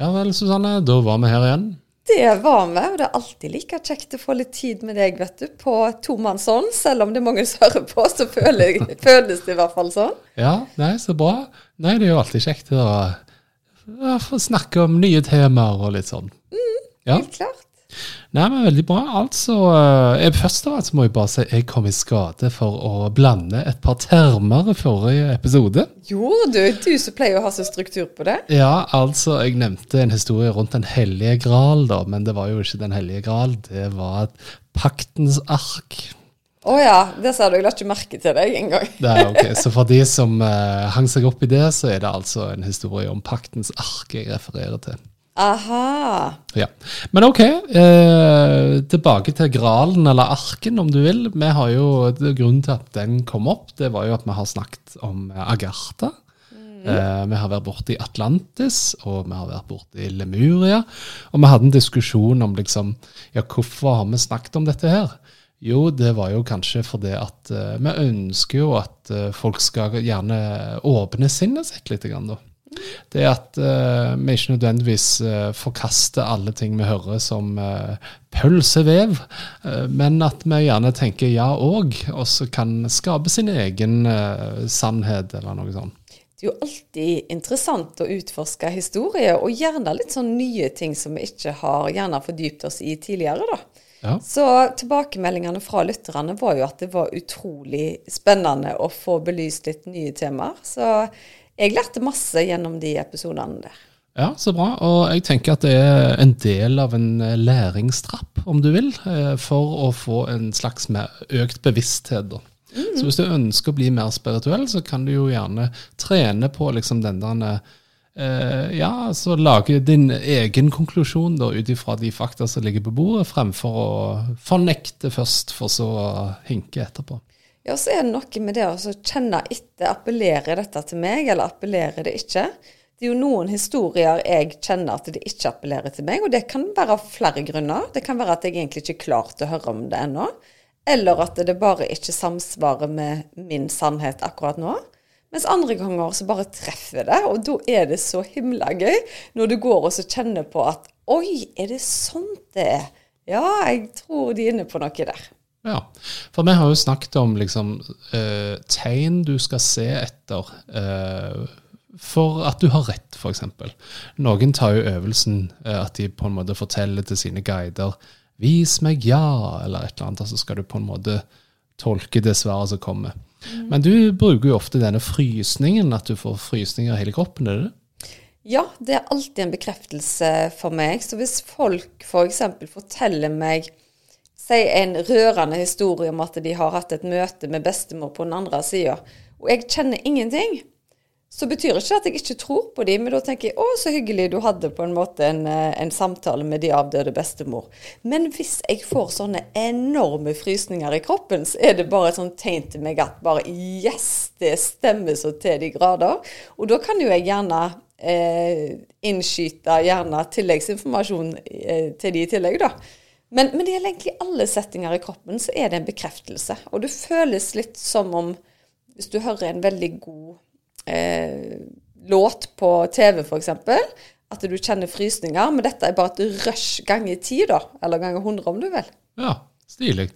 Ja vel, Susanne. Da var vi her igjen. Det var vi, og det er alltid like kjekt å få litt tid med deg, vet du, på tomannshånd. Selv om det er mange som hører på, så føler, føles det i hvert fall sånn. Ja, nei, så bra. Nei, det er jo alltid kjekt å å snakke om nye temaer og litt sånn. Ja. Helt klart. Nei, men veldig bra. Altså, eh, jeg, først av alt må jeg bare si jeg kom i skade for å blande et par termer i forrige episode. Gjorde du? Du som pleier å ha så struktur på det. Ja, altså, jeg nevnte en historie rundt Den hellige gral, da, men det var jo ikke Den hellige gral. Det var paktens ark. Å ja, det sa du. Jeg la ikke merke til deg engang. Er Så for de som uh, hang seg opp i det, så er det altså en historie om paktens ark jeg refererer til. Aha. Ja. Men ok, eh, tilbake til gralen, eller arken, om du vil. Vi har jo, Grunnen til at den kom opp, det var jo at vi har snakket om Agartha. Agartha. Eh, vi har vært borte i Atlantis, og vi har vært borte i Lemuria. Og vi hadde en diskusjon om liksom, ja, hvorfor har vi snakket om dette her? Jo, det var jo kanskje fordi at eh, vi ønsker jo at eh, folk skal gjerne åpne sinnet sitt litt. Grann, da. Det er at uh, vi ikke nødvendigvis uh, forkaster alle ting vi hører som uh, pølsevev, eh, men at vi gjerne tenker ja òg, og så kan skape sin egen sannhet, eller noe sånt. Det er jo alltid interessant å utforske historie, og gjerne litt sånn nye ting som vi ikke har gjerne fordypt oss i tidligere, da. Ja. Så tilbakemeldingene fra lytterne var jo at det var utrolig spennende å få belyst litt nye temaer. Så jeg lærte masse gjennom de episodene der. Ja, så bra. Og jeg tenker at det er en del av en eh, læringstrapp, om du vil, eh, for å få en slags mer økt bevissthet. da. Så hvis du ønsker å bli mer spirituell, så kan du jo gjerne trene på liksom den der eh, Ja, så lage din egen konklusjon da, ut ifra de fakta som ligger på bordet, fremfor å fornekte først, for så å hinke etterpå. Ja, så er det noe med det å kjenne etter. Appellerer dette til meg, eller appellerer det ikke? Det er jo noen historier jeg kjenner at det ikke appellerer til meg, og det kan være av flere grunner. Det kan være at jeg egentlig ikke er klar til å høre om det ennå, eller at det bare ikke samsvarer med min sannhet akkurat nå. Mens andre ganger så bare treffer det, og da er det så himla gøy når du går og så kjenner på at Oi, er det sånn det er? Ja, jeg tror de er inne på noe der. Ja, for vi har jo snakket om liksom eh, tegn du skal se etter eh, for at du har rett, f.eks. Noen tar jo øvelsen eh, at de på en måte forteller til sine guider 'vis meg ja', eller et eller annet, og så skal du på en måte tolke det svaret som kommer. Men du bruker jo ofte denne frysningen, at du får frysninger i hele kroppen, er det det? Ja, det er alltid en bekreftelse for meg. Så hvis folk f.eks. For forteller meg Si en rørende historie om at de har hatt et møte med bestemor på den andre sida, og jeg kjenner ingenting, så betyr ikke at jeg ikke tror på dem, men da tenker jeg å, så hyggelig du hadde på en måte en, eh, en samtale med de avdøde bestemor. Men hvis jeg får sånne enorme frysninger i kroppen, så er det bare et sånt tegn til meg at bare yes, det stemmer så til de grader. Og da kan jo jeg gjerne eh, innskyte gjerne tilleggsinformasjon eh, til de i tillegg, da. Men, men det gjelder egentlig alle settinger i kroppen, så er det en bekreftelse. Og det føles litt som om hvis du hører en veldig god eh, låt på TV, f.eks., at du kjenner frysninger. Men dette er bare et rush ganger ti, da. Eller ganger 100, om du vil. Ja, stilig.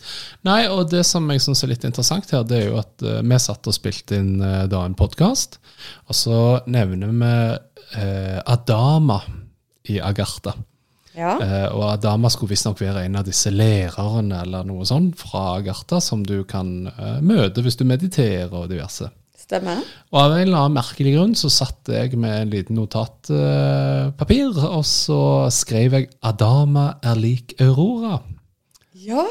Nei, og det som jeg syns er litt interessant her, det er jo at uh, vi satt og spilte inn uh, da en podkast, og så nevner vi uh, Adama i Agartha. Ja. Eh, og Adama skulle visstnok være en av disse lærerne eller noe sånt fra Agartha som du kan eh, møte hvis du mediterer og diverse. Stemmer. Og av en eller annen merkelig grunn så satt jeg med en liten notatpapir, og så skrev jeg 'Adama er lik Aurora'. Ja.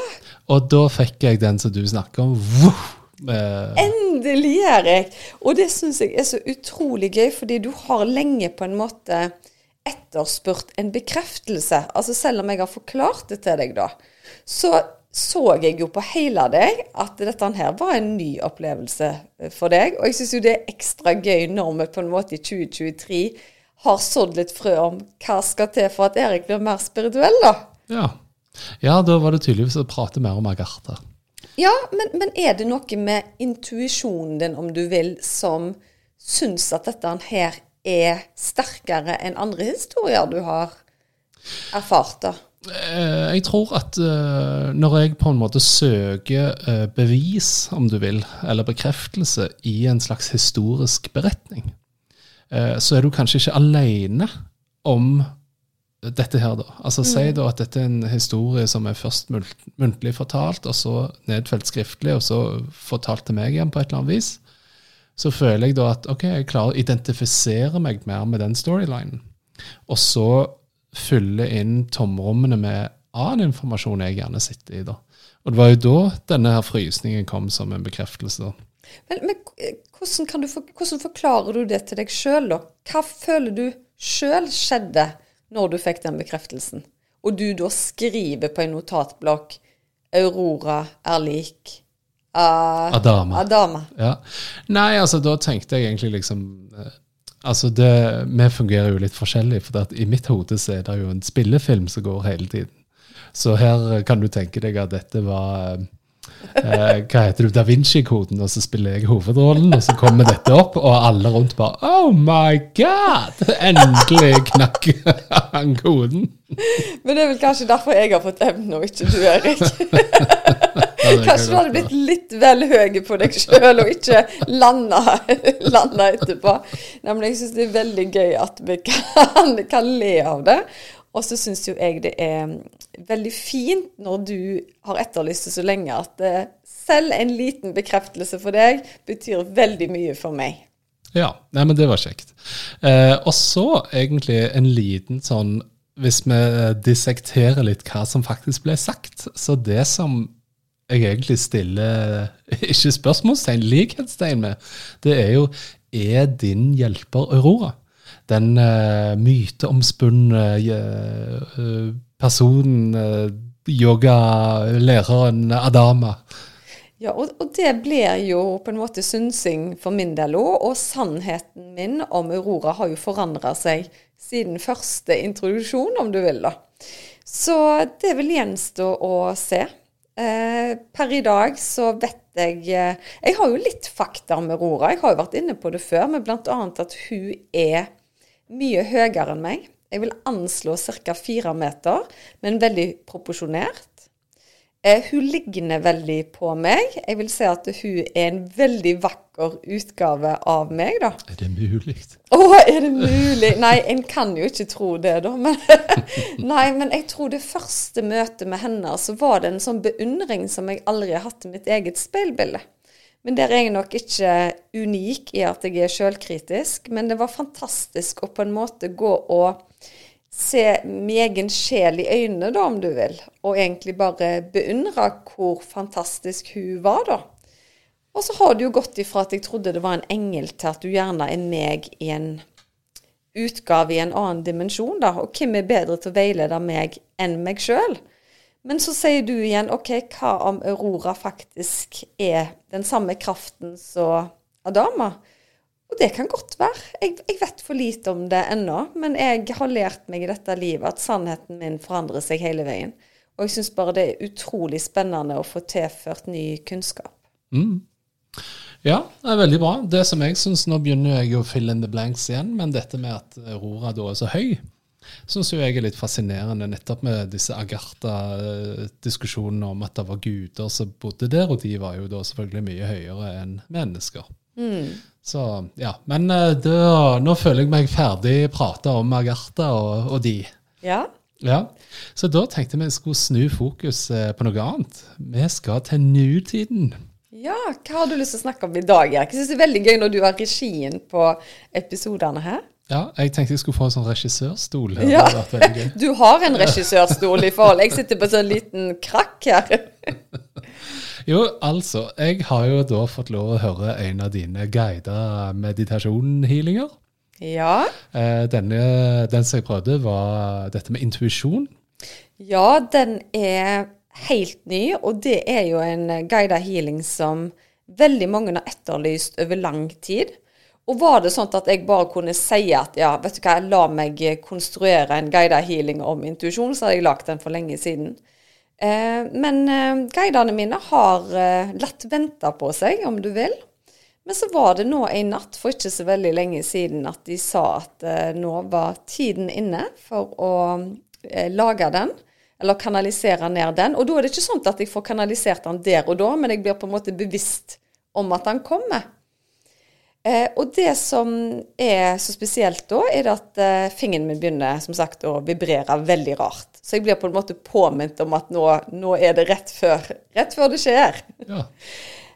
Og da fikk jeg den som du snakker om. Vuh! Eh, Endelig, Erik! Og det syns jeg er så utrolig gøy, fordi du har lenge på en måte etterspurt en bekreftelse. Altså selv om jeg har forklart det til deg, da, så så jeg jo på hele deg at dette her var en ny opplevelse for deg. Og jeg syns jo det er ekstra gøy når vi på en måte i 2023 har sådd litt frø om hva skal til for at Erik blir mer spirituell, da. ja. ja, da var det tydeligvis å prate mer om Agartha. Ja, men, men er det noe med intuisjonen din, om du vil, som syns at dette her er sterkere enn andre historier du har erfart, da? Eh, Jeg tror at eh, når jeg på en måte søker eh, bevis, om du vil, eller bekreftelse i en slags historisk beretning, så er du kanskje ikke alene om dette her, da. Altså Si da at dette er en historie som er først muntlig fortalt, og så nedfelt skriftlig, og så fortalt til meg igjen på et eller annet vis. Så føler jeg da at ok, jeg klarer å identifisere meg mer med den storylinen. Og så fylle inn tomrommene med annen informasjon jeg gjerne sitter i. da. Og det var jo da denne her frysningen kom som en bekreftelse. da. Men, men hvordan, du, hvordan forklarer du det til deg sjøl, da? Hva føler du sjøl skjedde når du fikk den bekreftelsen? Og du da skriver på en notatblokk 'Aurora er lik uh, Adama. Adama'. Ja. Nei, altså da tenkte jeg egentlig liksom eh, Altså det, Vi fungerer jo litt forskjellig, for at i mitt hode så er det jo en spillefilm som går hele tiden. Så her kan du tenke deg at dette var eh, Hva heter du, Da Vinci-koden, og så spiller jeg hovedrollen, og så kommer dette opp, og alle rundt bare Oh my God! Endelig knakk han koden. Men det er vel kanskje derfor jeg har fått evnen, og ikke du, Erik. Kanskje du hadde blitt litt vel høy på deg sjøl og ikke landa, landa etterpå. Nei, men jeg syns det er veldig gøy at vi kan, kan le av det. Og så syns jo jeg det er veldig fint når du har etterlyst det så lenge, at eh, selv en liten bekreftelse for deg betyr veldig mye for meg. Ja, nei, men det var kjekt. Eh, og så egentlig en liten sånn Hvis vi dissekterer litt hva som faktisk ble sagt, så det som jeg egentlig stiller ikke spørsmålstegn, likhetstegn med, det er jo Er din hjelper Aurora? Den uh, myteomspunne uh, personen, uh, yogalæreren Adama. Ja, og, og det blir jo på en måte synsing for min del òg. Og sannheten min om Aurora har jo forandra seg siden første introduksjon, om du vil, da. Så det vil gjenstå å se. Eh, per i dag så vet jeg eh, Jeg har jo litt fakta om Aurora. Jeg har jo vært inne på det før, men bl.a. at hun er mye høyere enn meg. Jeg vil anslå ca. fire meter, men veldig proporsjonert. Eh, hun ligner veldig på meg. Jeg vil si at hun er en veldig vakker utgave av meg, da. Er det mulig? Å, er det mulig? Nei, en kan jo ikke tro det, da. Men, nei, men jeg tror det første møtet med henne, så var det en sånn beundring som jeg aldri har hatt i mitt eget speilbilde. Men der er jeg nok ikke unik i at jeg er sjølkritisk. Men det var fantastisk å på en måte gå og se min egen sjel i øynene, da, om du vil. Og egentlig bare beundre hvor fantastisk hun var, da. Og så har det jo gått ifra at jeg trodde det var en engel, til at du gjerne er meg i en utgave i en annen dimensjon, da. Og hvem er bedre til å veilede meg enn meg sjøl? Men så sier du igjen OK, hva om Aurora faktisk er den samme kraften som Adama? Og det kan godt være. Jeg, jeg vet for lite om det ennå, men jeg har lært meg i dette livet at sannheten min forandrer seg hele veien. Og jeg syns bare det er utrolig spennende å få tilført ny kunnskap. Mm. Ja, det er veldig bra. Det som jeg syns Nå begynner jeg å fill in the blanks igjen, men dette med at Aurora da er så høy, syns jeg er litt fascinerende, nettopp med disse Agartha-diskusjonene om at det var guder som bodde der, og de var jo da selvfølgelig mye høyere enn mennesker. Så ja, Men eh, da, nå føler jeg meg ferdig prata om Agartha og, og de. Ja. Ja, Så da tenkte vi skulle snu fokus eh, på noe annet. Vi skal til nutiden. ja, hva har du lyst til å snakke om i dag, Erik? Jeg syns det er veldig gøy når du har regien på episodene her. Ja, jeg tenkte jeg skulle få en sånn regissørstol. her. Ja. Det vært gøy. Du har en regissørstol i forhold. Jeg sitter på en sånn liten krakk her. Jo, altså, jeg har jo da fått lov å høre en av dine guida meditasjon-healinger. Ja. Eh, denne, den som jeg prøvde, var dette med intuisjon. Ja, den er helt ny, og det er jo en guida healing som veldig mange har etterlyst over lang tid. Og var det sånn at jeg bare kunne si at ja, vet du hva, la meg konstruere en guida healing om intuisjon, så hadde jeg lagd den for lenge siden. Eh, men eh, guidene mine har eh, latt vente på seg, om du vil. Men så var det nå en natt for ikke så veldig lenge siden at de sa at nå var tiden inne for å lage den eller kanalisere ned den. Og da er det ikke sånn at jeg får kanalisert den der og da, men jeg blir på en måte bevisst om at den kommer. Eh, og det som er så spesielt da, er at eh, fingeren min begynner som sagt å vibrere veldig rart. Så jeg blir på en måte påminnet om at nå, nå er det rett før, rett før det skjer. Ja.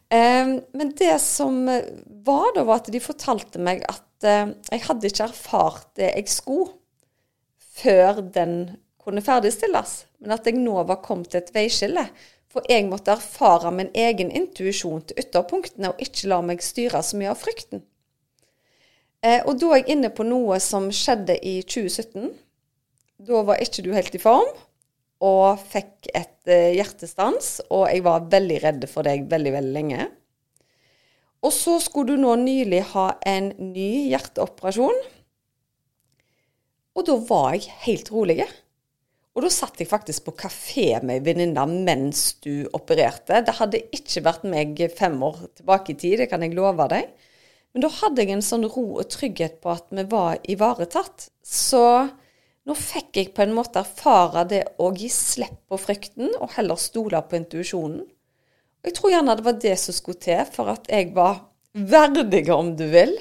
Eh, men det som var da, var at de fortalte meg at eh, jeg hadde ikke erfart det jeg skulle, før den kunne ferdigstilles. Men at jeg nå var kommet til et veiskille. For jeg måtte erfare min egen intuisjon til ytterpunktene, og ikke la meg styre så mye av frykten. Eh, og da er jeg inne på noe som skjedde i 2017. Da var ikke du helt i form, og fikk et eh, hjertestans. Og jeg var veldig redd for deg veldig, veldig lenge. Og så skulle du nå nylig ha en ny hjerteoperasjon. Og da var jeg helt rolig. Og da satt jeg faktisk på kafé med ei venninne mens du opererte. Det hadde ikke vært meg fem år tilbake i tid, det kan jeg love deg. Men da hadde jeg en sånn ro og trygghet på at vi var ivaretatt. Så nå fikk jeg på en måte erfare det å gi slipp på frykten, og heller stole på intuisjonen. Jeg tror gjerne det var det som skulle til for at jeg var verdig, om du vil,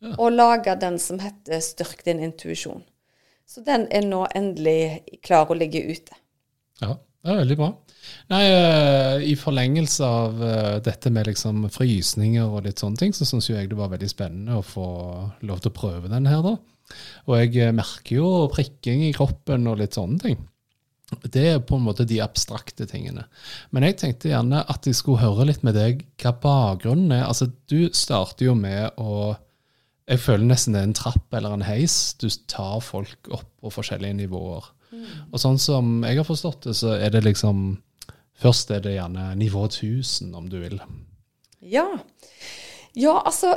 Ja. å lage den som heter Styrk din intuisjon. Så den er nå endelig klar å ligge ute. Ja, det er veldig bra. Nei, eh, I forlengelse av eh, dette med liksom frysninger og litt sånne ting, så syns jeg det var veldig spennende å få lov til å prøve den her, da. Og jeg eh, merker jo prikking i kroppen og litt sånne ting. Det er på en måte de abstrakte tingene. Men jeg tenkte gjerne at jeg skulle høre litt med deg hva bakgrunnen er. Altså, du starter jo med å Jeg føler nesten det er en trapp eller en heis. Du tar folk opp på forskjellige nivåer. Og sånn som jeg har forstått det, så er det liksom Først er det gjerne nivå 1000, om du vil. Ja. Ja, altså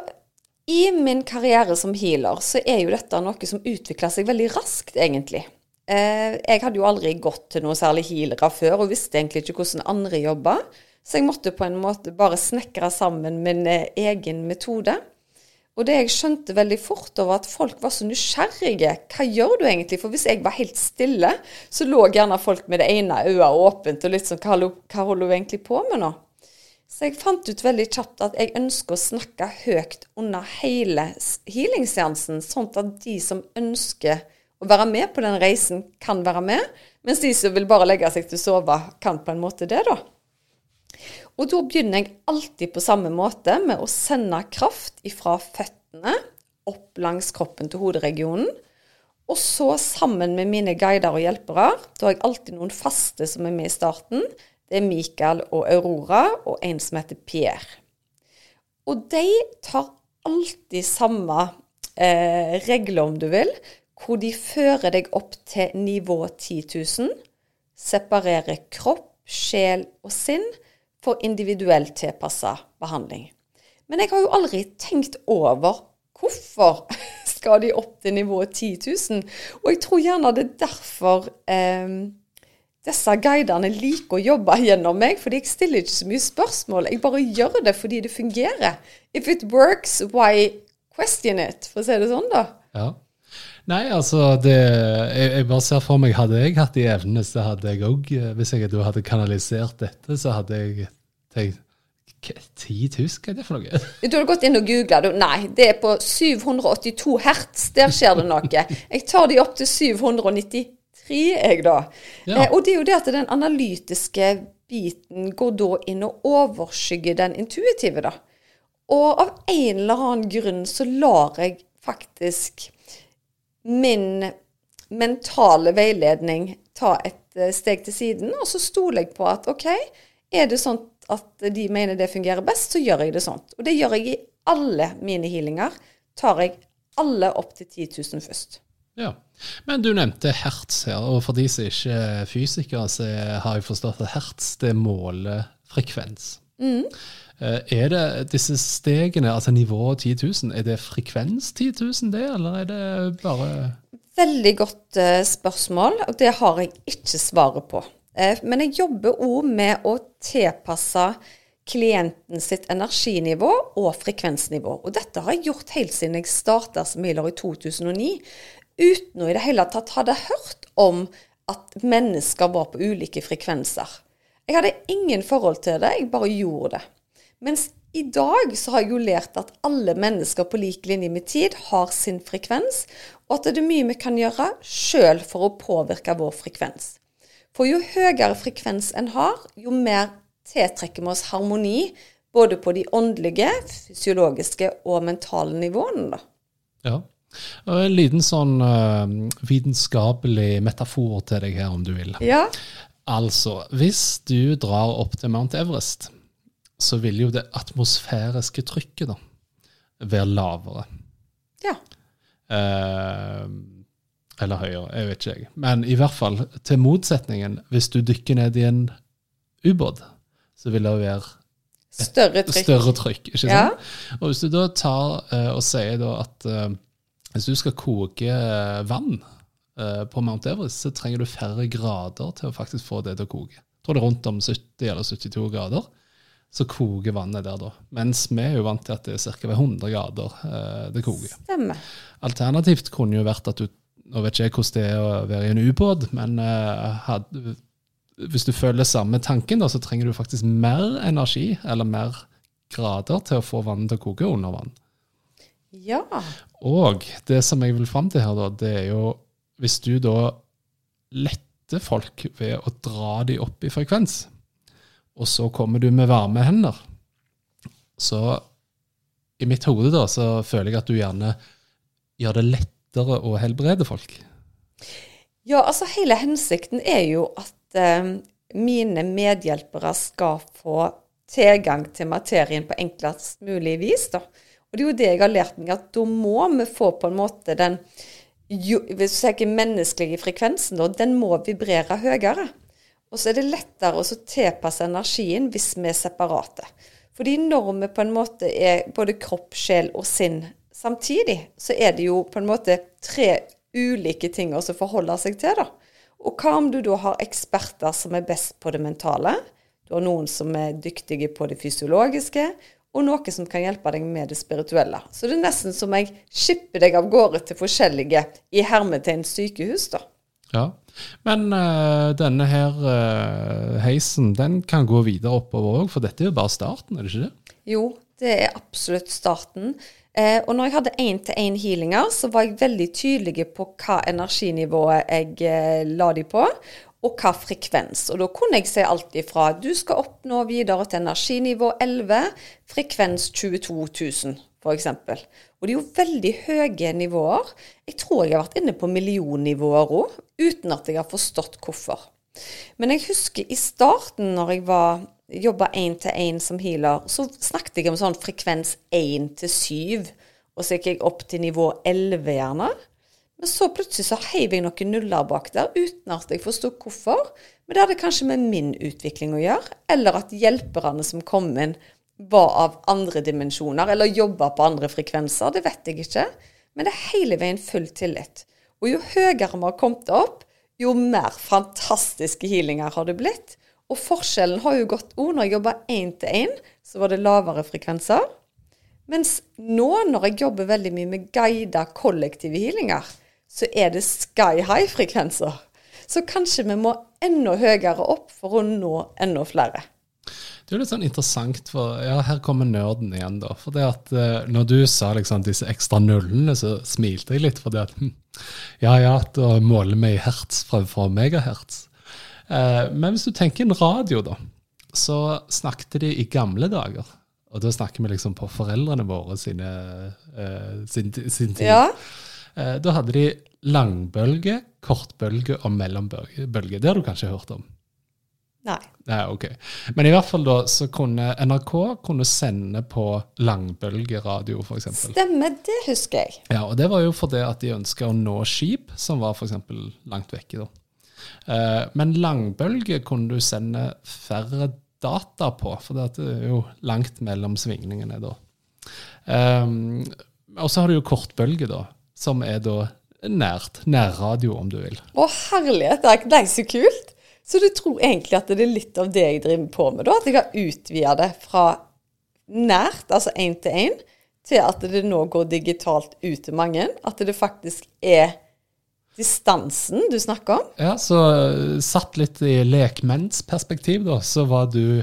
I min karriere som healer så er jo dette noe som utvikler seg veldig raskt, egentlig. Eh, jeg hadde jo aldri gått til noen særlig healere før, og visste egentlig ikke hvordan andre jobba. Så jeg måtte på en måte bare snekre sammen min eh, egen metode. Og det jeg skjønte veldig fort, var at folk var så nysgjerrige. Hva gjør du egentlig? For hvis jeg var helt stille, så lå gjerne folk med det ene øyet åpent og litt sånn Hva, hva holder du egentlig på med nå? Så jeg fant ut veldig kjapt at jeg ønsker å snakke høyt under hele healingseansen, sånn at de som ønsker å være med på den reisen, kan være med, mens de som vil bare legge seg til å sove, kan på en måte det, da. Og da begynner jeg alltid på samme måte med å sende kraft ifra føttene opp langs kroppen til hoderegionen. Og så sammen med mine guider og hjelpere, da har jeg alltid noen faste som er med i starten. Det er Mikael og Aurora, og en som heter Pierre. Og de tar alltid samme eh, regler, om du vil, hvor de fører deg opp til nivå 10 000, separerer kropp, sjel og sinn for individuelt tilpassa behandling. Men jeg har jo aldri tenkt over hvorfor skal de opp til nivået 10 000. Og jeg tror gjerne det er derfor eh, disse guidene liker å jobbe gjennom meg, fordi jeg stiller ikke så mye spørsmål. Jeg bare gjør det fordi det fungerer. If it works, why question it? For å si det sånn, da. Ja. Nei, altså det, jeg, jeg bare ser for meg, Hadde jeg hatt de evnene, så hadde jeg òg Hvis jeg da hadde kanalisert dette, så hadde jeg tenkt hva- 10 000, hva er det for noe? Du har gått inn og googla. Nei, det er på 782 hertz. Der skjer det noe. Jeg tar de opp til 793, jeg, da. Ja. Eh, og det er jo det at den analytiske biten går da inn og overskygger den intuitive, da. Og av en eller annen grunn så lar jeg faktisk min mentale veiledning ta et eh, steg til siden, og så stoler jeg på at OK, er det sånn at de mener det fungerer best, så gjør jeg det sånn. Og det gjør jeg i alle mine healinger. Tar jeg alle opp til 10 000 først. Ja. Men du nevnte hertz her, og for de som ikke er fysikere, så har jeg forstått at hertz det måler frekvens. Mm. Er det disse stegene, altså nivået 10 000, er det frekvens 10 000 det, eller er det bare Veldig godt uh, spørsmål, og det har jeg ikke svaret på. Uh, men jeg jobber òg med å tilpasse klienten sitt energinivå og frekvensnivå. Og dette har jeg gjort helt siden jeg starta som healer i 2009, uten å i det hele tatt hadde hørt om at mennesker var på ulike frekvenser. Jeg hadde ingen forhold til det, jeg bare gjorde det. Mens i dag så har jeg jo lært at alle mennesker på lik linje med tid har sin frekvens, og at det er mye vi kan gjøre sjøl for å påvirke vår frekvens. For jo høyere frekvens en har, jo mer tiltrekker vi oss harmoni både på de åndelige, fysiologiske og mentale nivåene. Da. Ja. Og en liten sånn uh, vitenskapelig metafor til deg her, om du vil. Ja. Altså, hvis du drar opp til Mount Everest så vil jo det atmosfæriske trykket da være lavere. Ja. Eh, eller høyere, jeg vet ikke jeg. Men i hvert fall til motsetningen, hvis du dykker ned i en ubåt, så vil det være større trykk. Større trykk ikke sant? Ja. Og hvis du da tar eh, og sier da at eh, hvis du skal koke vann uh, på Mount Everest, så trenger du færre grader til å faktisk få det til å koke. Jeg tror det er rundt om 70 eller 72 grader så koker vannet der da. Mens vi er jo vant til at det er ca. ved 100 grader eh, det koker. Stemmer. Alternativt kunne jo vært at du Nå vet ikke jeg hvordan det er å være i en ubåt, men eh, had, hvis du følger samme tanken, da, så trenger du faktisk mer energi, eller mer grader, til å få vannet til å koke under vann. Ja. Og det som jeg vil fram til her, da, det er jo hvis du da letter folk ved å dra de opp i frekvens, og så kommer du med varme hender, så i mitt hode da, så føler jeg at du gjerne gjør det lettere å helbrede folk. Ja, altså hele hensikten er jo at eh, mine medhjelpere skal få tilgang til materien på enklest mulig vis. da. Og det er jo det jeg har lært meg, at da må vi få på en måte den jo, hvis du ser menneskelige frekvensen, da, den må vibrere høyere. Og så er det lettere å tilpasse energien hvis vi er separate. Fordi når vi på en måte er både kropp, sjel og sinn samtidig, så er det jo på en måte tre ulike ting å forholde seg til. da. Og hva om du da har eksperter som er best på det mentale? Du har noen som er dyktige på det fysiologiske, og noe som kan hjelpe deg med det spirituelle. Så det er nesten som jeg skipper deg av gårde til forskjellige i hermetegn sykehus, da. Ja, men uh, denne her uh, heisen den kan gå videre oppover òg, for dette er jo bare starten, er det ikke det? Jo, det er absolutt starten. Eh, og når jeg hadde én-til-én-healinger, så var jeg veldig tydelig på hva energinivået jeg eh, la de på, og hva frekvens. Og da kunne jeg se alt ifra du skal oppnå videre til energinivå 11, frekvens 22 000 f.eks. Og det er jo veldig høye nivåer. Jeg tror jeg har vært inne på millionnivåer òg, uten at jeg har forstått hvorfor. Men jeg husker i starten, når jeg jobba én til én som healer, så snakket jeg om sånn frekvens 1 til 7, og så gikk jeg opp til nivå 11 gjerne. Men så plutselig så heiv jeg noen nuller bak der, uten at jeg forsto hvorfor. Men det hadde kanskje med min utvikling å gjøre, eller at hjelperne som kom inn, var av andre dimensjoner, eller jobba på andre frekvenser. Det vet jeg ikke. Men det er hele veien full tillit. Og jo høyere vi har kommet opp, jo mer fantastiske healinger har det blitt. Og forskjellen har jo gått òg. Når jeg jobba én til én, så var det lavere frekvenser. Mens nå, når jeg jobber veldig mye med guida kollektive healinger, så er det sky high-frekvenser. Så kanskje vi må enda høyere opp for å nå enda flere. Det er litt sånn interessant, for ja, her kommer nerden igjen, da. For det at uh, når du sa liksom disse ekstra nullene, så smilte jeg litt. For det at hm, ja, ja, da måler vi i hertz fremfor megahertz. Uh, men hvis du tenker en radio, da, så snakket de i gamle dager. Og da snakker vi liksom på foreldrene våre sine, uh, sin, sin, tid. Ja. da hadde de langbølge, kortbølge og mellombølge. Det har du kanskje hørt om? Nei. Nei, ok. Men i hvert fall da, så kunne NRK kunne sende på langbølgeradio, f.eks. Stemmer, det husker jeg. Ja, og det var jo fordi at de ønska å nå skip som var f.eks. langt vekke. da. Eh, men langbølge kunne du sende færre data på, for det er jo langt mellom svingningene da. Um, og så har du jo kortbølge, da, som er da nært. Nærradio, om du vil. Å, herlighet, det er så kult! Så du tror egentlig at det er litt av det jeg driver på med, da? At jeg har utvida det fra nært, altså én til én, til at det nå går digitalt ut til mange? At det faktisk er distansen du snakker om? Ja, så uh, satt litt i lekmennsperspektiv, da, så var du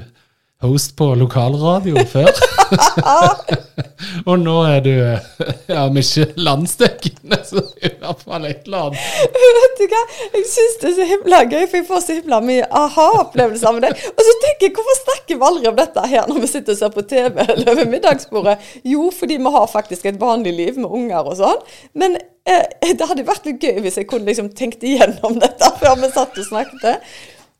host på lokalradio før. og nå er du ja, om ikke landsdekkende, så i hvert fall et eller annet. Vet du hva, jeg syns det er så himla gøy, for jeg får så himla mye aha-opplevelser med det. Og så tenker jeg, hvorfor snakker vi aldri om dette her når vi sitter og ser på TV eller ved middagsbordet? Jo, fordi vi har faktisk et vanlig liv med unger og sånn. Men eh, det hadde vært litt gøy hvis jeg kunne liksom tenkt igjennom dette før vi satt og snakket.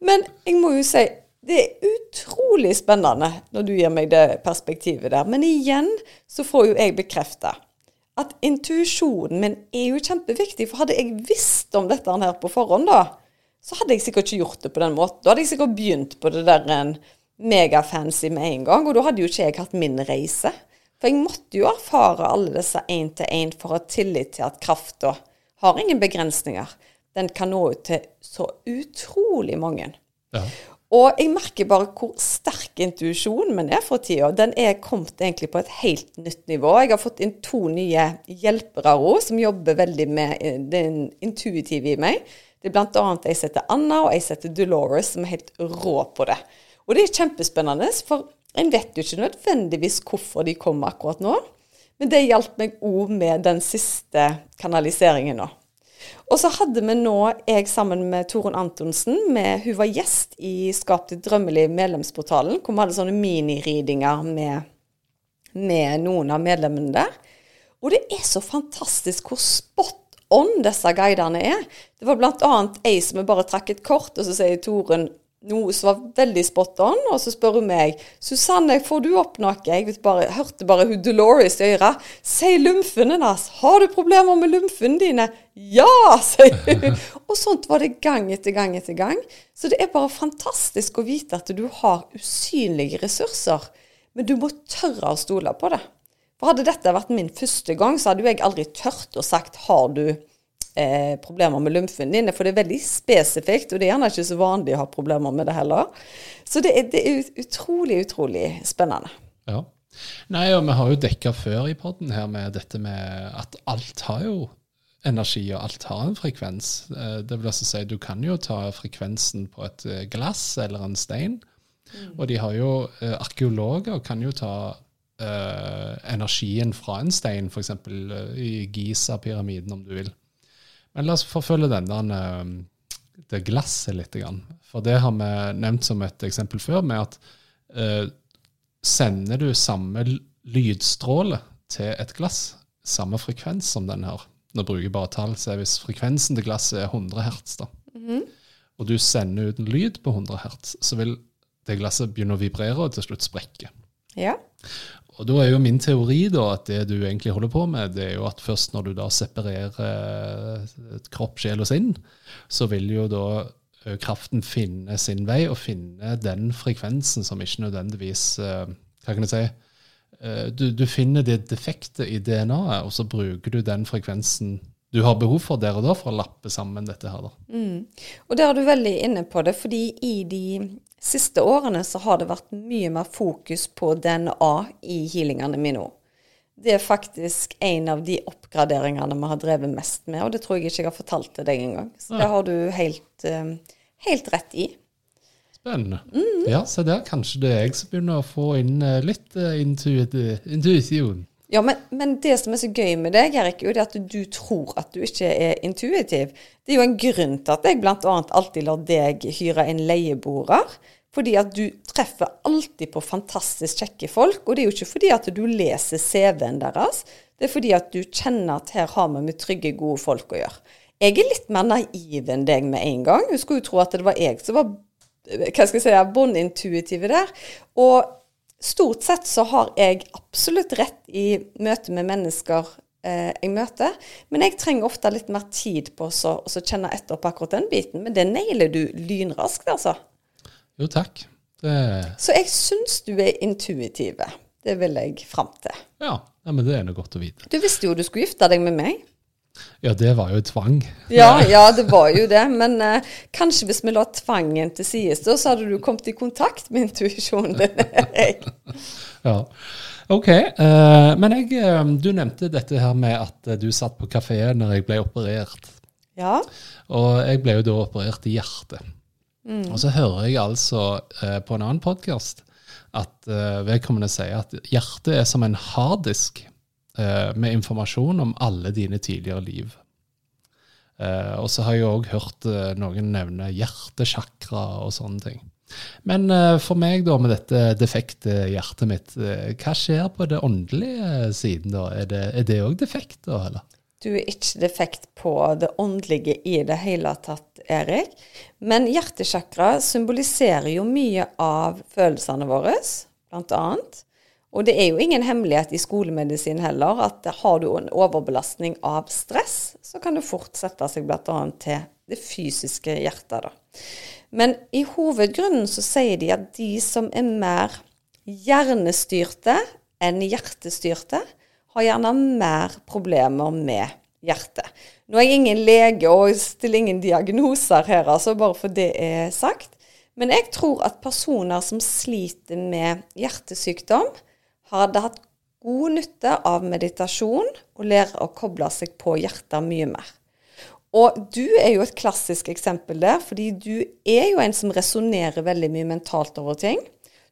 Men jeg må jo si det er utrolig spennende når du gir meg det perspektivet der. Men igjen så får jo jeg bekrefta at intuisjonen min er jo kjempeviktig. For hadde jeg visst om dette her på forhånd, da, så hadde jeg sikkert ikke gjort det på den måten. Da hadde jeg sikkert begynt på det der en megafancy med en gang, og da hadde jo ikke jeg hatt min reise. For jeg måtte jo erfare alle disse én til én for å ha tillit til at krafta har ingen begrensninger. Den kan nå ut til så utrolig mange. Ja. Og jeg merker bare hvor sterk intuisjonen min er for tida. Den er kommet egentlig på et helt nytt nivå. Jeg har fått inn to nye hjelpere òg, som jobber veldig med eh, den intuitive i meg. Det er bl.a. ei som heter Anna, og ei som heter Dolores, som er helt rå på det. Og det er kjempespennende, for en vet jo ikke nødvendigvis hvorfor de kommer akkurat nå. Men det hjalp meg òg med den siste kanaliseringen nå. Og så hadde vi nå, jeg sammen med Torunn Antonsen, med, hun var gjest i Skap ditt drømmeliv medlemsportalen, hvor vi hadde sånne miniridinger med, med noen av medlemmene der. Og det er så fantastisk hvor spot on disse guidene er. Det var bl.a. ei som bare trakk et kort, og så sier Torunn noe som var veldig spot on, og så spør hun meg Susanne, får du opp noe? Jeg bare, hørte bare hun Dolores i øret. Si lymfene hennes. Har du problemer med lymfene dine? Ja, sier hun. Og sånt var det gang etter gang etter gang. Så det er bare fantastisk å vite at du har usynlige ressurser. Men du må tørre å stole på det. For hadde dette vært min første gang, så hadde jo jeg aldri tørt å sagt har du eh, problemer med lymfen din, for det er veldig spesifikt, og det er gjerne ikke så vanlig å ha problemer med det heller. Så det er, det er utrolig, utrolig spennende. Ja. Nei, og vi har jo dekka før i poden her med dette med at alt har jo energi, og alt har en frekvens. Eh, det vil altså si, du kan jo ta frekvensen på et eh, glass eller en stein. Mm. Og de har jo eh, Arkeologer kan jo ta eh, energien fra en stein, f.eks. I Giza-pyramiden, om du vil. Men la oss forfølge denne, eh, det glasset litt. For det har vi nevnt som et eksempel før, med at eh, sender du samme lydstråle til et glass, samme frekvens som den her Nå bruker jeg bare tall, så hvis frekvensen til glasset er 100 hertz, da, mm -hmm. og du sender ut en lyd på 100 hertz, så vil det glasset begynne å vibrere og til slutt sprekke. Ja. Og da er jo min teori da, at det du egentlig holder på med, det er jo at først når du da separerer eh, kropp, sjel og sinn, så vil jo da eh, kraften finne sin vei og finne den frekvensen som ikke nødvendigvis eh, Hva kan jeg si? Du, du finner det defekte i DNA-et, og så bruker du den frekvensen du har behov for der og da for å lappe sammen dette her. da. Mm. Og der er du veldig inne på det, fordi i de siste årene så har det vært mye mer fokus på DNA i healingene mine nå. Det er faktisk en av de oppgraderingene vi har drevet mest med, og det tror jeg ikke jeg har fortalt til deg engang. Så ja. det har du helt, uh, helt rett i. Spennende. Mm. Ja, se der. Kanskje det er jeg som begynner å få inn uh, litt uh, intuisjon. Ja, men, men, det som er så gøy med deg, Erik, er at du tror at du ikke er intuitiv. Det er jo en grunn til at jeg bl.a. alltid lar deg hyre en leieboer. Fordi at du treffer alltid på fantastisk kjekke folk. Og det er jo ikke fordi at du leser CV-en deres, det er fordi at du kjenner at her har vi med trygge, gode folk å gjøre. Jeg er litt mer naiv enn deg med en gang. Du skulle jo tro at det var jeg som var hva skal jeg si, båndintuitive der. Og stort sett så har jeg absolutt rett i møte med mennesker eh, jeg møter, men jeg trenger ofte litt mer tid på å kjenne etter på akkurat den biten. Men det nailer du lynraskt, altså. Jo, takk. Det... Så jeg syns du er intuitive. Det vil jeg fram til. Ja, ja men det er noe godt å vite. Du visste jo du skulle gifte deg med meg. Ja, det var jo tvang. Ja, ja det var jo det. Men eh, kanskje hvis vi la tvangen til side, så hadde du kommet i kontakt med intuisjonen din. ja. Ok. Uh, men jeg, eh, du nevnte dette her med at du satt på kafeen når jeg ble operert. Ja. Og jeg ble jo da operert i hjertet. Mm. Og så hører jeg altså uh, på en annen podkast at uh, vedkommende sier at hjertet er som en harddisk med informasjon om alle dine tidligere liv. Uh, og så har jeg òg hørt noen nevne hjertesjakra og sånne ting. Men for meg, da, med dette defekte hjertet mitt, hva skjer på det åndelige siden, da? Er det òg defekt, da, eller? Du er ikke defekt på det åndelige i det hele tatt, Erik. Men hjertesjakra symboliserer jo mye av følelsene våre, blant annet. Og det er jo ingen hemmelighet i skolemedisin heller at har du en overbelastning av stress, så kan det fort sette seg bl.a. til det fysiske hjertet. da. Men i hovedgrunnen så sier de at de som er mer hjernestyrte enn hjertestyrte, har gjerne mer problemer med hjertet. Nå er jeg ingen lege og stiller ingen diagnoser her, altså bare for det er sagt. Men jeg tror at personer som sliter med hjertesykdom, hadde hatt god nytte av meditasjon og lære å koble seg på hjertet mye mer. Og du er jo et klassisk eksempel der, fordi du er jo en som resonnerer veldig mye mentalt over ting.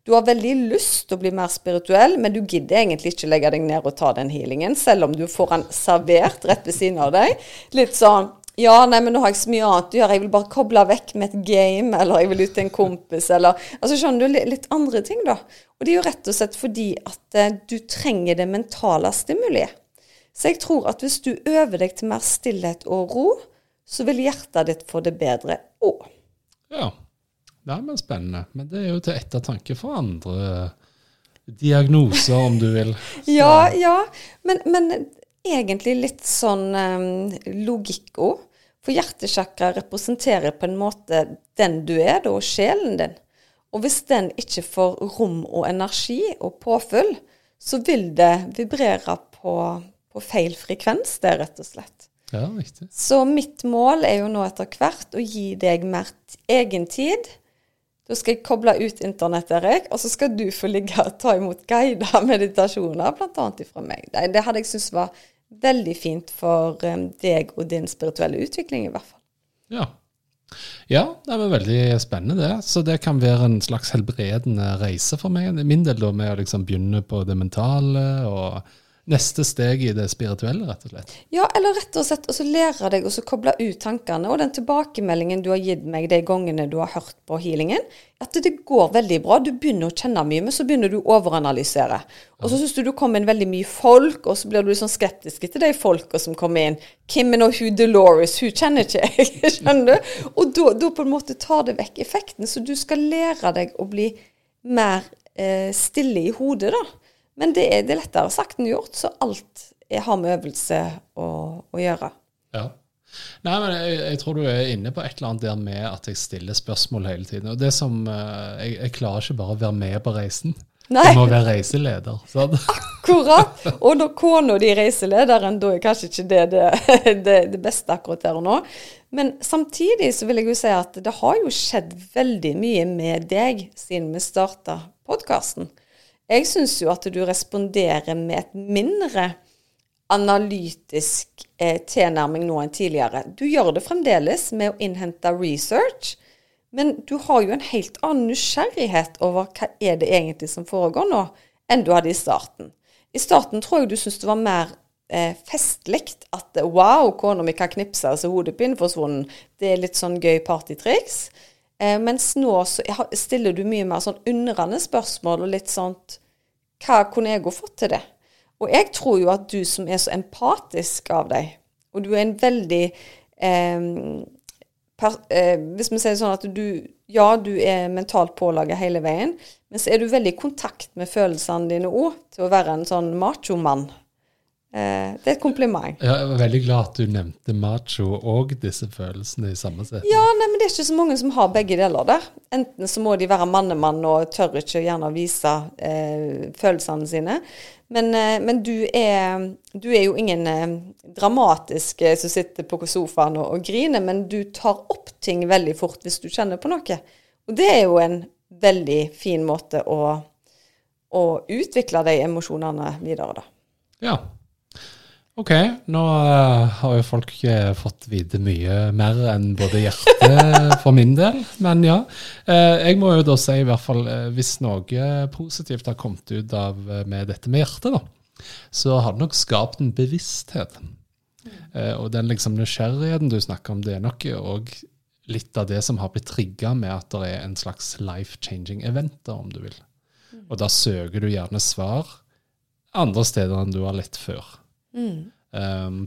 Du har veldig lyst til å bli mer spirituell, men du gidder egentlig ikke legge deg ned og ta den healingen, selv om du får den servert rett ved siden av deg. Litt sånn ja, nei, men nå har jeg så mye annet å gjøre. Jeg vil bare koble vekk med et game, eller jeg vil ut til en kompis, eller Altså skjønner du, litt andre ting, da. Og det er jo rett og slett fordi at eh, du trenger det mentale stimuliet. Så jeg tror at hvis du øver deg til mer stillhet og ro, så vil hjertet ditt få det bedre òg. Ja. Ja, men spennende. Men det er jo til ettertanke for andre diagnoser, om du vil. Så. Ja, ja. Men, men, egentlig litt sånn um, logikk òg. For hjertesjakra representerer på en måte den du er, da, og sjelen din. Og hvis den ikke får rom og energi og påfyll, så vil det vibrere på, på feil frekvens, det, rett og slett. Ja, riktig. Så mitt mål er jo nå etter hvert å gi deg mer egen tid da skal jeg koble ut internett, Erik, og så skal du få ligge og ta imot guidede meditasjoner, bl.a. fra meg. Det hadde jeg syntes var veldig fint for um, deg og din spirituelle utvikling, i hvert fall. Ja. Ja, det er veldig spennende, det. Så det kan være en slags helbredende reise for meg. Min del da med å liksom begynne på det mentale og neste steg i det spirituelle, rett og slett. Ja, eller rett og slett å lære deg å koble ut tankene. Og den tilbakemeldingen du har gitt meg de gangene du har hørt på healingen, at det går veldig bra. Du begynner å kjenne mye, men så begynner du å overanalysere. Og så syns du du kommer inn veldig mye folk, og så blir du litt sånn skeptisk til de folka som kommer inn. Kimmen og hun Dolores, hun kjenner ikke jeg, skjønner du? Og da på en måte tar det vekk effekten. Så du skal lære deg å bli mer eh, stille i hodet, da. Men det er, det er, lettere sagt enn gjort, så alt har med øvelse å, å gjøre. Ja. Nei, men jeg, jeg, tror du er inne på et eller annet der med at jeg stiller spørsmål hele tiden. Og det som, eh, jeg, jeg klarer ikke bare å være med på reisen. Nei. Jeg må være reiseleder. Sant? Akkurat. Og når kona di er reiselederen, da er kanskje ikke det det, det det, beste akkurat her og nå. Men samtidig så vil jeg jo si at det har jo skjedd veldig mye med deg siden vi starta podkasten. Jeg syns jo at du responderer med et mindre analytisk eh, tilnærming nå enn tidligere. Du gjør det fremdeles med å innhente research, men du har jo en helt annen nysgjerrighet over hva er det egentlig som foregår nå, enn du hadde i starten. I starten tror jeg du syntes det var mer eh, festlig at wow, kona mi kan knipse, så hodepinen forsvunnet. Det er litt sånn gøy partytriks. Eh, mens nå stiller du mye mer sånn undrende spørsmål og litt sånn Hva kunne jeg ha fått til det? Og jeg tror jo at du som er så empatisk av deg, og du er en veldig eh, per, eh, Hvis vi sier sånn at du Ja, du er mentalt pålaget hele veien, men så er du veldig i kontakt med følelsene dine òg, til å være en sånn machomann. Eh, det er et kompliment. Ja, Jeg var veldig glad at du nevnte macho og disse følelsene i samme setning. Ja, nei, men det er ikke så mange som har begge deler der. Enten så må de være mannemann og tør ikke gjerne vise eh, følelsene sine. Men, eh, men du, er, du, er, jo ingen eh, dramatisk eh, som sitter på sofaen og, og, griner, men du tar opp ting veldig fort hvis du kjenner på noe. Og det er jo en veldig fin måte å, å utvikle de emosjonene videre, da. Ja, Ok, nå uh, har jo folk uh, fått vite mye mer enn både hjertet for min del. Men ja. Uh, jeg må jo da si i hvert fall hvis noe positivt har kommet ut av med dette med hjertet, da, så har det nok skapt en bevissthet. og den liksom nysgjerrigheten du snakker om, det er nok òg litt av det som har blitt trigga med at det er en slags life-changing event, om du vil. Og da søker du gjerne svar andre steder enn du har lett før. Mm. Um,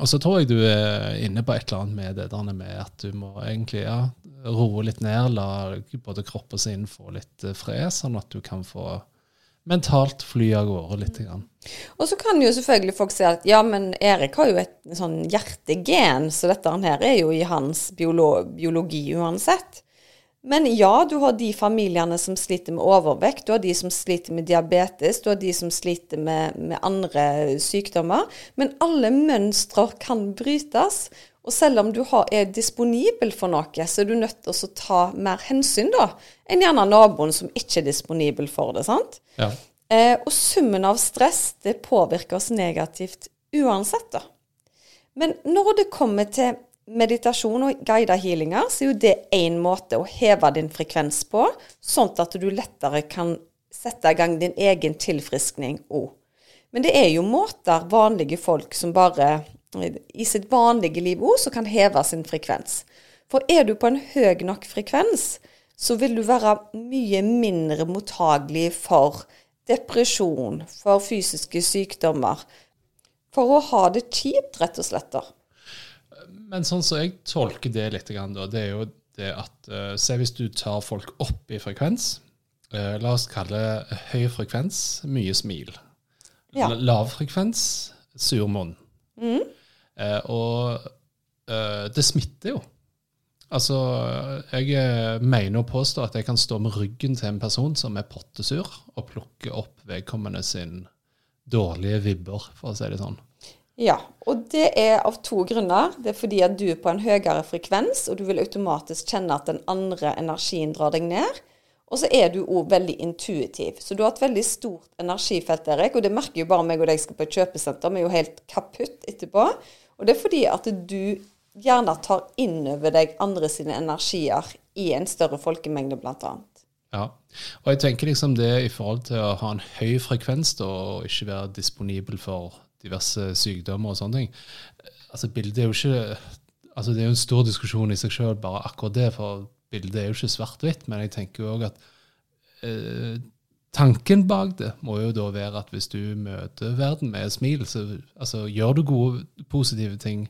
og så tror jeg du er inne på et eller annet med det der med at du må egentlig ja, roe litt ned, la både kropp og sinn få litt eh, fred, sånn at du kan få mentalt fly av gårde litt. Grann. Og så kan jo selvfølgelig folk si at ja, men Erik har jo et sånn hjertegen, så dette her er jo i hans biologi uansett. Men ja, du har de familiene som sliter med overvekt, du har de som sliter med diabetes, du har de som sliter med, med andre sykdommer. Men alle mønstre kan brytes. Og selv om du har, er disponibel for noe, så er du nødt til å ta mer hensyn da, enn gjerne naboen som ikke er disponibel for det. sant? Ja. Eh, og summen av stress det påvirker oss negativt uansett. da. Men når det kommer til meditasjon og guidede healinger, så er jo det én måte å heve din frekvens på, sånn at du lettere kan sette i gang din egen tilfriskning òg. Men det er jo måter vanlige folk som bare i sitt vanlige liv òg, som kan heve sin frekvens. For er du på en høy nok frekvens, så vil du være mye mindre mottagelig for depresjon, for fysiske sykdommer. For å ha det kjipt, rett og slett. da men sånn som jeg tolker det litt, det er jo det at uh, Se hvis du tar folk opp i frekvens. Uh, la oss kalle høy frekvens, mye smil. Ja. Lav frekvens, sur munn. Mm. Uh, og det smitter jo. Altså, jeg mener å påstå at jeg kan stå med ryggen til en person som er pottesur, og plukke opp vedkommende sin dårlige vibber, for å si det sånn. Ja, og det er av to grunner. Det er fordi at du er på en høyere frekvens, og du vil automatisk kjenne at den andre energien drar deg ned. Og så er du òg veldig intuitiv. Så du har et veldig stort energifelt, Erik. Og det merker jo bare meg og deg skal på et kjøpesenter. Vi er jo helt kaputt etterpå. Og det er fordi at du gjerne tar inn over deg andre sine energier i en større folkemengde, bl.a. Ja, og jeg tenker liksom det i forhold til å ha en høy frekvens da, og ikke være disponibel for diverse sykdommer og sånne ting. Altså, bildet er jo ikke altså Det er jo en stor diskusjon i seg sjøl, bare akkurat det. For bildet er jo ikke svart-hvitt. Men jeg tenker jo òg at eh, tanken bak det må jo da være at hvis du møter verden med et smil, så altså, gjør du gode, positive ting,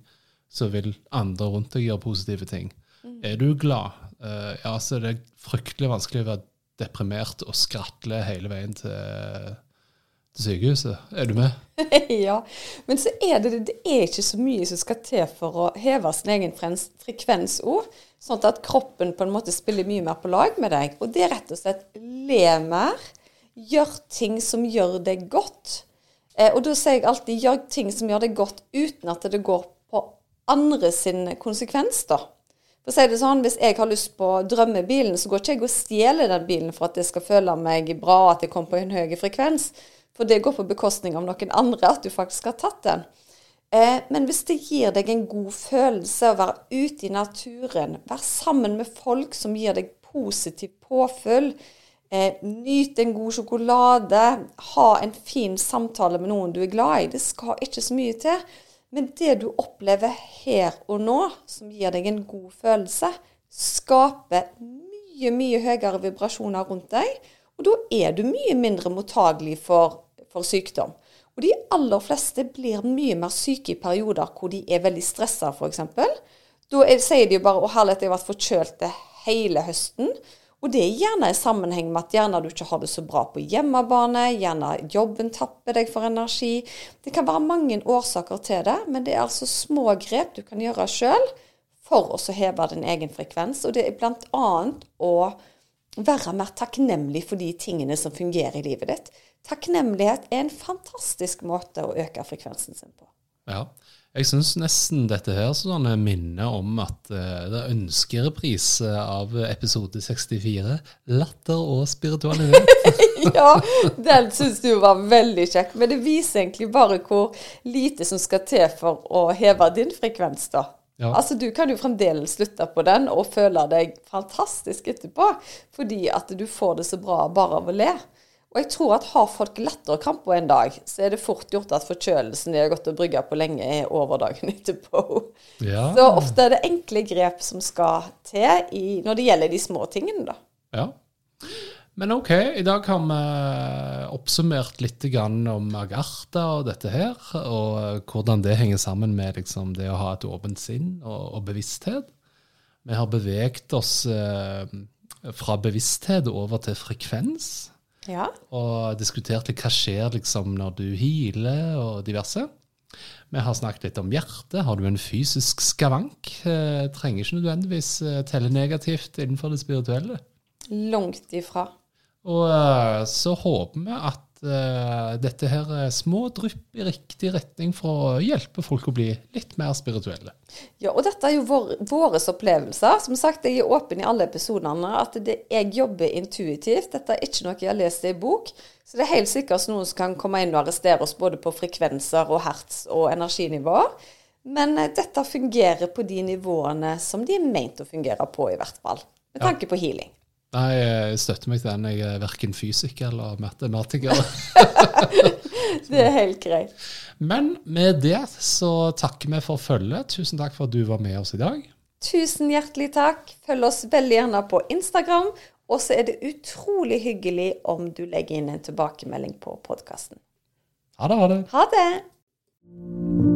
så vil andre rundt deg gjøre positive ting. Mm. Er du glad, eh, ja, så er det fryktelig vanskelig å være deprimert og skratle hele veien til til sykehuset. Er du med? ja. Men så er det, det er ikke så mye som skal til for å heve sin egen frekvens òg. Sånn at kroppen på en måte spiller mye mer på lag med deg. Og det er rett og slett le mer. Gjør ting som gjør deg godt. Eh, og da sier jeg alltid gjør ting som gjør deg godt uten at det går på andre sin konsekvens, da. For å si det sånn, Hvis jeg har lyst på drømmebilen, så går ikke jeg og stjeler den bilen for at jeg skal føle meg bra, at jeg kommer på en høy frekvens. For det går på bekostning av noen andre at du faktisk har tatt den. Eh, men hvis det gir deg en god følelse å være ute i naturen, være sammen med folk som gir deg positiv påfyll, eh, nyte en god sjokolade, ha en fin samtale med noen du er glad i, det skal ikke så mye til. Men det du opplever her og nå, som gir deg en god følelse, skaper mye, mye høyere vibrasjoner rundt deg. Og da er du mye mindre mottagelig for for sykdom. Og de aller fleste blir mye mer syke i perioder hvor de er veldig stressa, f.eks. Da er, sier de jo bare 'Å, herlighet, jeg har vært forkjølt hele høsten'. Og det er gjerne i sammenheng med at gjerne du ikke har det så bra på hjemmebane, gjerne jobben tapper deg for energi. Det kan være mange årsaker til det, men det er altså små grep du kan gjøre sjøl for å heve din egen frekvens. Og det er bl.a. å være mer takknemlig for de tingene som fungerer i livet ditt. Takknemlighet er en fantastisk måte å øke frekvensen sin på. Ja. Jeg syns nesten dette her sånn minner om at uh, det er ønskereprise av episode 64, 'Latter og spiritualitet'. ja, den syns du var veldig kjekk. Men det viser egentlig bare hvor lite som skal til for å heve din frekvens, da. Ja. Altså, Du kan jo fremdeles slutte på den og føle deg fantastisk etterpå, fordi at du får det så bra bare av å le. Og jeg tror at har folk latterkrampe en dag, så er det fort gjort at forkjølelsen de har gått og brygga på lenge, er over dagen etterpå. Ja. Så ofte er det enkle grep som skal til i, når det gjelder de små tingene, da. Ja. Men OK, i dag har vi oppsummert litt om Agartha og dette her, og hvordan det henger sammen med liksom, det å ha et åpent sinn og, og bevissthet. Vi har beveget oss eh, fra bevissthet over til frekvens. Ja. Og diskutert hva skjer liksom når du healer og diverse. Vi har snakket litt om hjertet. Har du en fysisk skavank? Eh, trenger ikke nødvendigvis eh, telle negativt innenfor det spirituelle. Langt ifra. Og eh, så håper vi at uh, dette her er små drypp i riktig retning for å hjelpe folk å bli litt mer spirituelle. Ja, og dette er jo vår, våre opplevelser. Som sagt, jeg er åpen i alle episodene at det, jeg jobber intuitivt. Dette er ikke noe jeg har lest i bok. Så det er helt sikkert noen som kan komme inn og arrestere oss både på frekvenser og hertz og energinivåer. Men dette fungerer på de nivåene som de er meint å fungere på, i hvert fall. Med tanke på healing. Nei, jeg støtter meg til den. Jeg er verken fysiker eller matematiker. det er helt greit. Men med det så takker vi for følget. Tusen takk for at du var med oss i dag. Tusen hjertelig takk. Følg oss veldig gjerne på Instagram. Og så er det utrolig hyggelig om du legger inn en tilbakemelding på podkasten. Ha det. Ha det. Ha det.